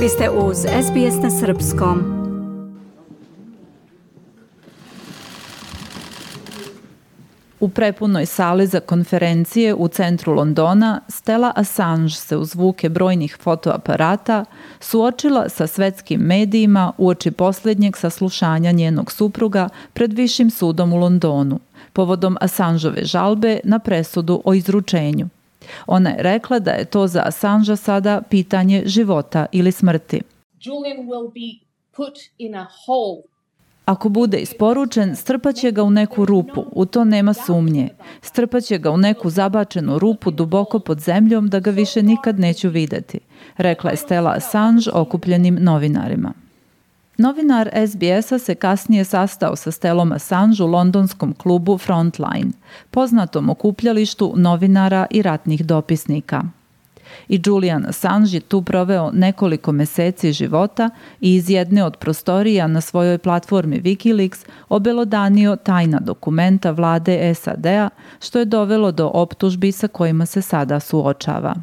Vi ste uz SBS na Srpskom. U prepunoj sali za konferencije u centru Londona Stella Assange se uz zvuke brojnih fotoaparata suočila sa svetskim medijima uoči poslednjeg saslušanja njenog supruga pred Višim sudom u Londonu, povodom Assangeove žalbe na presudu o izručenju. Ona je rekla da je to za Assangea sada pitanje života ili smrti. Julian will be put in a hole Ako bude isporučen, strpaće ga u neku rupu, u to nema sumnje. Strpaće ga u neku zabačenu rupu duboko pod zemljom da ga više nikad neću videti, rekla je Stella Assange okupljenim novinarima. Novinar SBS-a se kasnije sastao sa Stelom Assange u londonskom klubu Frontline, poznatom okupljalištu novinara i ratnih dopisnika. I Julian Assange je tu proveo nekoliko meseci života i iz jedne od prostorija na svojoj platformi Wikileaks obelodanio tajna dokumenta vlade SAD-a, što je dovelo do optužbi sa kojima se sada suočava.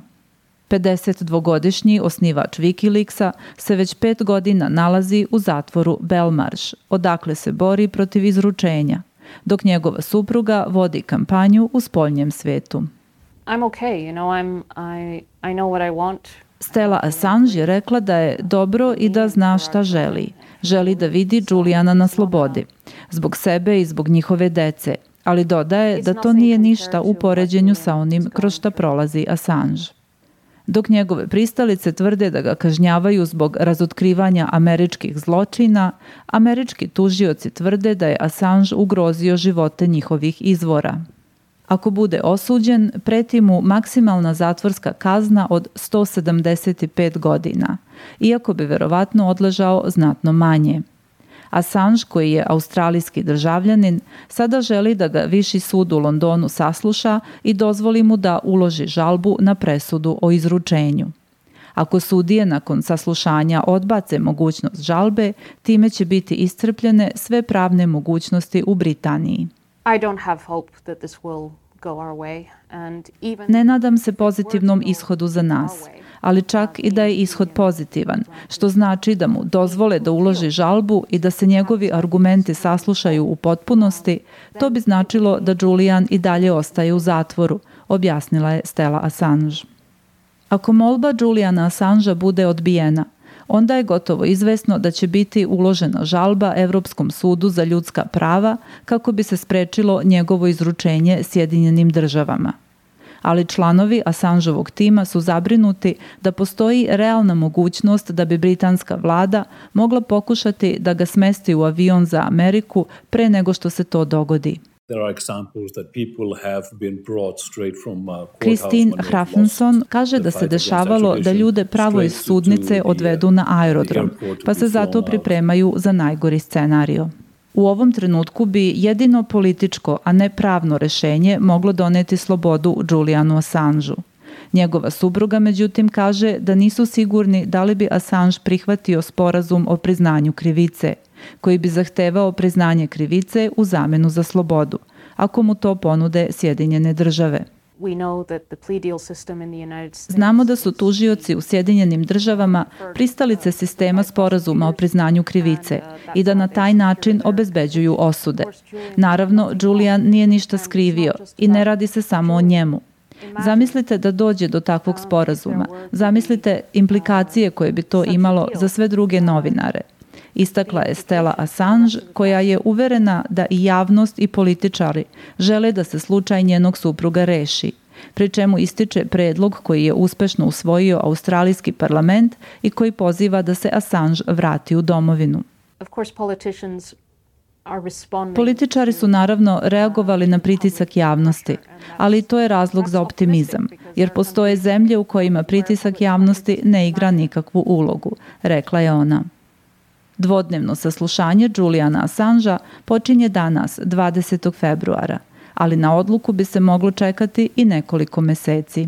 52-godišnji osnivač Wikileaksa se već pet godina nalazi u zatvoru Belmarš, odakle se bori protiv izručenja, dok njegova supruga vodi kampanju u spoljnjem svetu. I'm okay, you know, I'm, I, I know what I want. Stella Assange je rekla da je dobro i da zna šta želi. Želi da vidi Juliana na slobodi, zbog sebe i zbog njihove dece, ali dodaje da to nije ništa u poređenju sa onim kroz šta prolazi Assange dok njegove pristalice tvrde da ga kažnjavaju zbog razotkrivanja američkih zločina, američki tužioci tvrde da je Assange ugrozio živote njihovih izvora. Ako bude osuđen, preti mu maksimalna zatvorska kazna od 175 godina, iako bi verovatno odležao znatno manje – Assange, koji je australijski državljanin, sada želi da ga Viši sud u Londonu sasluša i dozvoli mu da uloži žalbu na presudu o izručenju. Ako sudije nakon saslušanja odbace mogućnost žalbe, time će biti iscrpljene sve pravne mogućnosti u Britaniji. I don't have hope that this will Ne nadam se pozitivnom ishodu za nas, ali čak i da je ishod pozitivan, što znači da mu dozvole da uloži žalbu i da se njegovi argumenti saslušaju u potpunosti, to bi značilo da Julian i dalje ostaje u zatvoru, objasnila je Stella Assange. Ako molba Juliana Assangea bude odbijena, onda je gotovo izvesno da će biti uložena žalba Evropskom sudu za ljudska prava kako bi se sprečilo njegovo izručenje Sjedinjenim državama ali članovi Assangeovog tima su zabrinuti da postoji realna mogućnost da bi britanska vlada mogla pokušati da ga smesti u avion za Ameriku pre nego što se to dogodi. Kristin uh, Hrafnson kaže da se dešavalo da ljude pravo iz sudnice uh, odvedu na aerodrom, pa se zato uh, pripremaju za najgori scenario. U ovom trenutku bi jedino političko, a ne pravno rešenje moglo doneti slobodu Julianu Assangeu. Njegova subruga, međutim, kaže da nisu sigurni da li bi Assange prihvatio sporazum o priznanju krivice, koji bi zahtevao priznanje krivice u zamenu za slobodu, ako mu to ponude Sjedinjene države. Znamo da su tužioci u Sjedinjenim državama pristalice sistema sporazuma o priznanju krivice i da na taj način obezbeđuju osude. Naravno, Julian nije ništa skrivio i ne radi se samo o njemu. Zamislite da dođe do takvog sporazuma. Zamislite implikacije koje bi to imalo za sve druge novinare. Istakla je Stella Assange koja je uverena da i javnost i političari žele da se slučaj njenog supruga reši pri čemu ističe predlog koji je uspešno usvojio australijski parlament i koji poziva da se Assange vrati u domovinu. Of course, politicians Političari su naravno reagovali na pritisak javnosti, ali to je razlog za optimizam, jer postoje zemlje u kojima pritisak javnosti ne igra nikakvu ulogu, rekla je ona. Dvodnevno saslušanje Juliana Assangea počinje danas, 20. februara, ali na odluku bi se moglo čekati i nekoliko meseci.